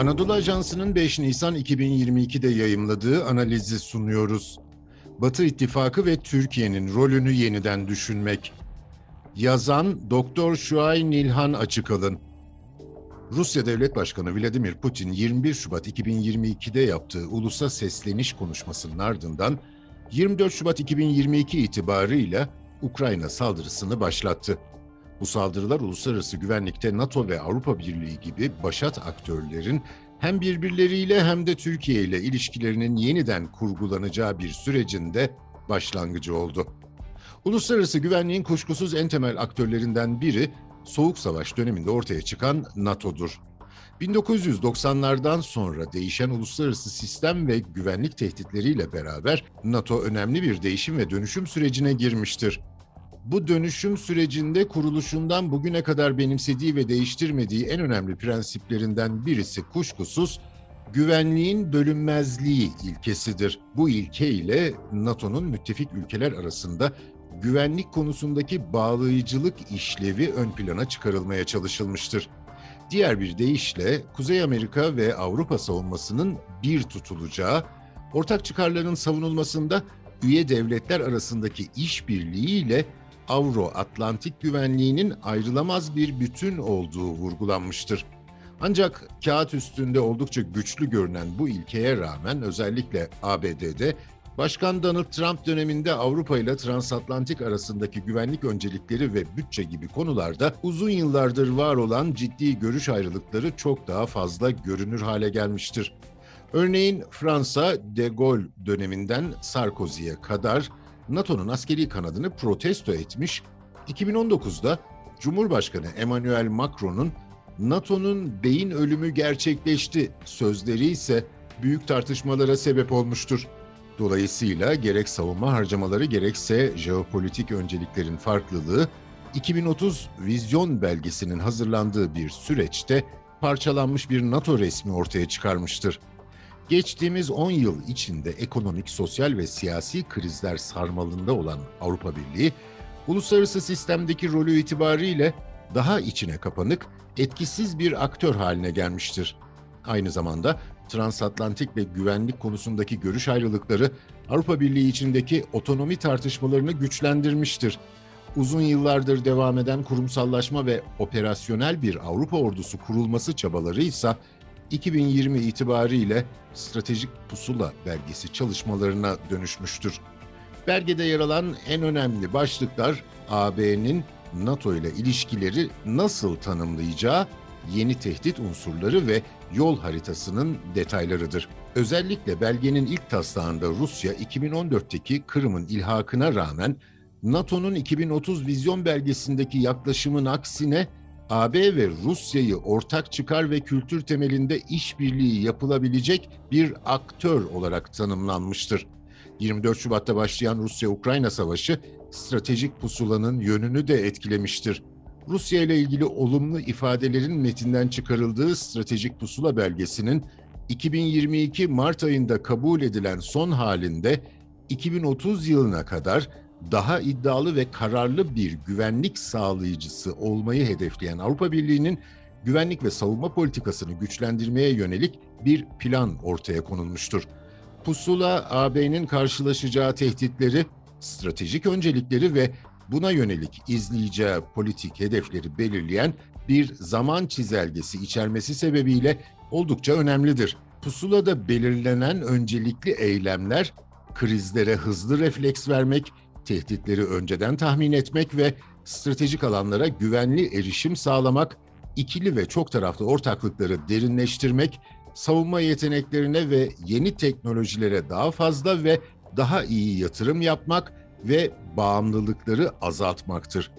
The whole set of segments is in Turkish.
Anadolu Ajansı'nın 5 Nisan 2022'de yayımladığı analizi sunuyoruz. Batı İttifakı ve Türkiye'nin rolünü yeniden düşünmek. Yazan Doktor Şuay Nilhan Açıkalın. Rusya Devlet Başkanı Vladimir Putin 21 Şubat 2022'de yaptığı ulusa sesleniş konuşmasının ardından 24 Şubat 2022 itibarıyla Ukrayna saldırısını başlattı. Bu saldırılar uluslararası güvenlikte NATO ve Avrupa Birliği gibi başat aktörlerin hem birbirleriyle hem de Türkiye ile ilişkilerinin yeniden kurgulanacağı bir sürecinde başlangıcı oldu. Uluslararası güvenliğin kuşkusuz en temel aktörlerinden biri Soğuk Savaş döneminde ortaya çıkan NATO'dur. 1990'lardan sonra değişen uluslararası sistem ve güvenlik tehditleriyle beraber NATO önemli bir değişim ve dönüşüm sürecine girmiştir. Bu dönüşüm sürecinde kuruluşundan bugüne kadar benimsediği ve değiştirmediği en önemli prensiplerinden birisi kuşkusuz güvenliğin bölünmezliği ilkesidir. Bu ilke ile NATO'nun müttefik ülkeler arasında güvenlik konusundaki bağlayıcılık işlevi ön plana çıkarılmaya çalışılmıştır. Diğer bir deyişle Kuzey Amerika ve Avrupa savunmasının bir tutulacağı, ortak çıkarların savunulmasında üye devletler arasındaki işbirliğiyle Avro-Atlantik güvenliğinin ayrılamaz bir bütün olduğu vurgulanmıştır. Ancak kağıt üstünde oldukça güçlü görünen bu ilkeye rağmen özellikle ABD'de Başkan Donald Trump döneminde Avrupa ile transatlantik arasındaki güvenlik öncelikleri ve bütçe gibi konularda uzun yıllardır var olan ciddi görüş ayrılıkları çok daha fazla görünür hale gelmiştir. Örneğin Fransa de Gaulle döneminden Sarkozy'ye kadar NATO'nun askeri kanadını protesto etmiş, 2019'da Cumhurbaşkanı Emmanuel Macron'un NATO'nun beyin ölümü gerçekleşti sözleri ise büyük tartışmalara sebep olmuştur. Dolayısıyla gerek savunma harcamaları gerekse jeopolitik önceliklerin farklılığı 2030 vizyon belgesinin hazırlandığı bir süreçte parçalanmış bir NATO resmi ortaya çıkarmıştır. Geçtiğimiz 10 yıl içinde ekonomik, sosyal ve siyasi krizler sarmalında olan Avrupa Birliği, uluslararası sistemdeki rolü itibariyle daha içine kapanık, etkisiz bir aktör haline gelmiştir. Aynı zamanda transatlantik ve güvenlik konusundaki görüş ayrılıkları Avrupa Birliği içindeki otonomi tartışmalarını güçlendirmiştir. Uzun yıllardır devam eden kurumsallaşma ve operasyonel bir Avrupa ordusu kurulması çabaları ise 2020 itibariyle Stratejik Pusula belgesi çalışmalarına dönüşmüştür. Belgede yer alan en önemli başlıklar AB'nin NATO ile ilişkileri nasıl tanımlayacağı, yeni tehdit unsurları ve yol haritasının detaylarıdır. Özellikle belgenin ilk taslağında Rusya 2014'teki Kırım'ın ilhakına rağmen NATO'nun 2030 vizyon belgesindeki yaklaşımın aksine AB ve Rusya'yı ortak çıkar ve kültür temelinde işbirliği yapılabilecek bir aktör olarak tanımlanmıştır. 24 Şubat'ta başlayan Rusya-Ukrayna savaşı stratejik pusulanın yönünü de etkilemiştir. Rusya ile ilgili olumlu ifadelerin metinden çıkarıldığı stratejik pusula belgesinin 2022 Mart ayında kabul edilen son halinde 2030 yılına kadar daha iddialı ve kararlı bir güvenlik sağlayıcısı olmayı hedefleyen Avrupa Birliği'nin güvenlik ve savunma politikasını güçlendirmeye yönelik bir plan ortaya konulmuştur. Pusula AB'nin karşılaşacağı tehditleri, stratejik öncelikleri ve buna yönelik izleyeceği politik hedefleri belirleyen bir zaman çizelgesi içermesi sebebiyle oldukça önemlidir. Pusulada belirlenen öncelikli eylemler krizlere hızlı refleks vermek, tehditleri önceden tahmin etmek ve stratejik alanlara güvenli erişim sağlamak, ikili ve çok taraflı ortaklıkları derinleştirmek, savunma yeteneklerine ve yeni teknolojilere daha fazla ve daha iyi yatırım yapmak ve bağımlılıkları azaltmaktır.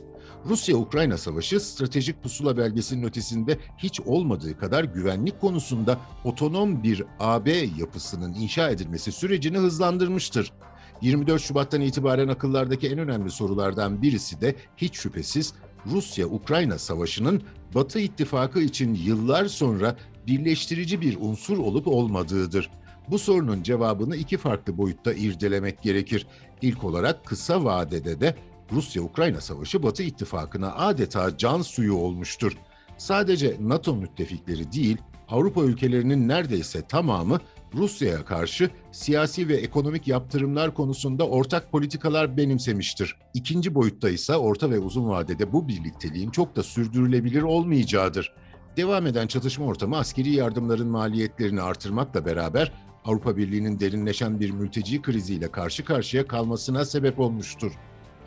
Rusya-Ukrayna savaşı stratejik pusula belgesinin ötesinde hiç olmadığı kadar güvenlik konusunda otonom bir AB yapısının inşa edilmesi sürecini hızlandırmıştır. 24 Şubat'tan itibaren akıllardaki en önemli sorulardan birisi de hiç şüphesiz Rusya-Ukrayna savaşının Batı ittifakı için yıllar sonra birleştirici bir unsur olup olmadığıdır. Bu sorunun cevabını iki farklı boyutta irdelemek gerekir. İlk olarak kısa vadede de Rusya-Ukrayna savaşı Batı ittifakına adeta can suyu olmuştur. Sadece NATO müttefikleri değil, Avrupa ülkelerinin neredeyse tamamı Rusya'ya karşı siyasi ve ekonomik yaptırımlar konusunda ortak politikalar benimsemiştir. İkinci boyutta ise orta ve uzun vadede bu birlikteliğin çok da sürdürülebilir olmayacağıdır. Devam eden çatışma ortamı askeri yardımların maliyetlerini artırmakla beraber Avrupa Birliği'nin derinleşen bir mülteci kriziyle karşı karşıya kalmasına sebep olmuştur.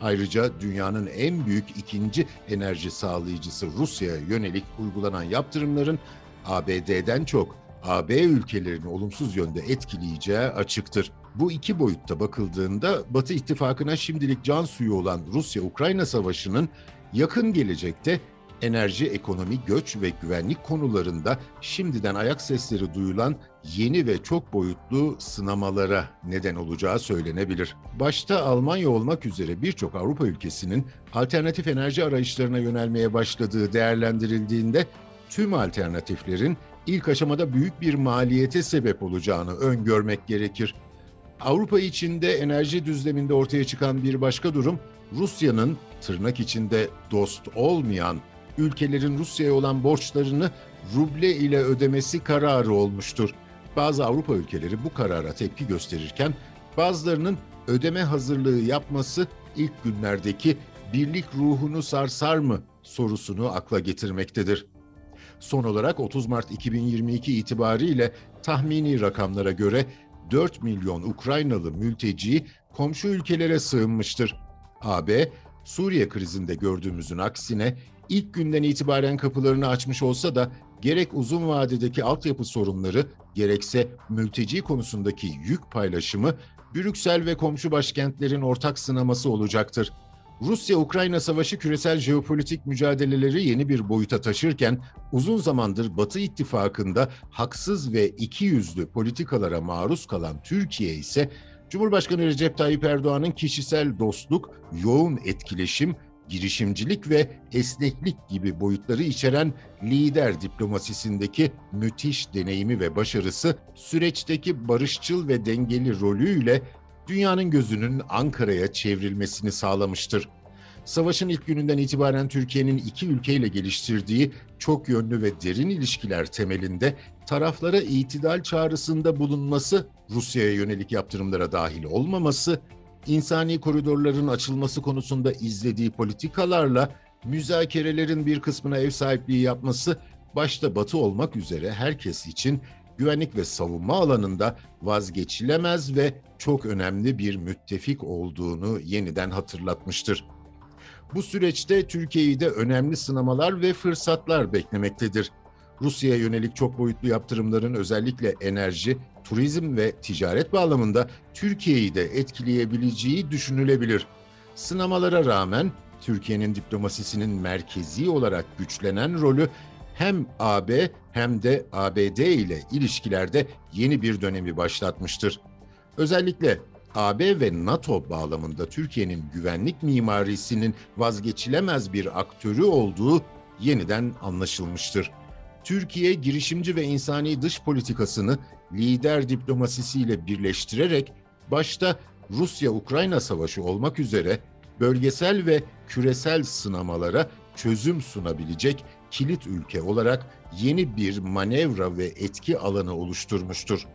Ayrıca dünyanın en büyük ikinci enerji sağlayıcısı Rusya'ya yönelik uygulanan yaptırımların ABD'den çok AB ülkelerini olumsuz yönde etkileyeceği açıktır. Bu iki boyutta bakıldığında Batı ittifakına şimdilik can suyu olan Rusya-Ukrayna savaşının yakın gelecekte enerji, ekonomi, göç ve güvenlik konularında şimdiden ayak sesleri duyulan yeni ve çok boyutlu sınamalara neden olacağı söylenebilir. Başta Almanya olmak üzere birçok Avrupa ülkesinin alternatif enerji arayışlarına yönelmeye başladığı değerlendirildiğinde tüm alternatiflerin ilk aşamada büyük bir maliyete sebep olacağını öngörmek gerekir. Avrupa içinde enerji düzleminde ortaya çıkan bir başka durum Rusya'nın tırnak içinde dost olmayan ülkelerin Rusya'ya olan borçlarını ruble ile ödemesi kararı olmuştur. Bazı Avrupa ülkeleri bu karara tepki gösterirken bazılarının ödeme hazırlığı yapması ilk günlerdeki birlik ruhunu sarsar mı sorusunu akla getirmektedir. Son olarak 30 Mart 2022 itibariyle tahmini rakamlara göre 4 milyon Ukraynalı mülteci komşu ülkelere sığınmıştır. AB, Suriye krizinde gördüğümüzün aksine ilk günden itibaren kapılarını açmış olsa da gerek uzun vadedeki altyapı sorunları gerekse mülteci konusundaki yük paylaşımı Brüksel ve komşu başkentlerin ortak sınaması olacaktır. Rusya-Ukrayna savaşı küresel jeopolitik mücadeleleri yeni bir boyuta taşırken uzun zamandır Batı ittifakında haksız ve ikiyüzlü politikalara maruz kalan Türkiye ise Cumhurbaşkanı Recep Tayyip Erdoğan'ın kişisel dostluk, yoğun etkileşim, girişimcilik ve esneklik gibi boyutları içeren lider diplomasisindeki müthiş deneyimi ve başarısı süreçteki barışçıl ve dengeli rolüyle dünyanın gözünün Ankara'ya çevrilmesini sağlamıştır. Savaşın ilk gününden itibaren Türkiye'nin iki ülkeyle geliştirdiği çok yönlü ve derin ilişkiler temelinde taraflara itidal çağrısında bulunması, Rusya'ya yönelik yaptırımlara dahil olmaması, insani koridorların açılması konusunda izlediği politikalarla müzakerelerin bir kısmına ev sahipliği yapması başta Batı olmak üzere herkes için güvenlik ve savunma alanında vazgeçilemez ve çok önemli bir müttefik olduğunu yeniden hatırlatmıştır. Bu süreçte Türkiye'yi de önemli sınamalar ve fırsatlar beklemektedir. Rusya'ya yönelik çok boyutlu yaptırımların özellikle enerji, turizm ve ticaret bağlamında Türkiye'yi de etkileyebileceği düşünülebilir. Sınamalara rağmen Türkiye'nin diplomasisinin merkezi olarak güçlenen rolü hem AB hem de ABD ile ilişkilerde yeni bir dönemi başlatmıştır. Özellikle AB ve NATO bağlamında Türkiye'nin güvenlik mimarisinin vazgeçilemez bir aktörü olduğu yeniden anlaşılmıştır. Türkiye girişimci ve insani dış politikasını lider diplomasisiyle birleştirerek başta Rusya-Ukrayna savaşı olmak üzere bölgesel ve küresel sınamalara çözüm sunabilecek kilit ülke olarak yeni bir manevra ve etki alanı oluşturmuştur.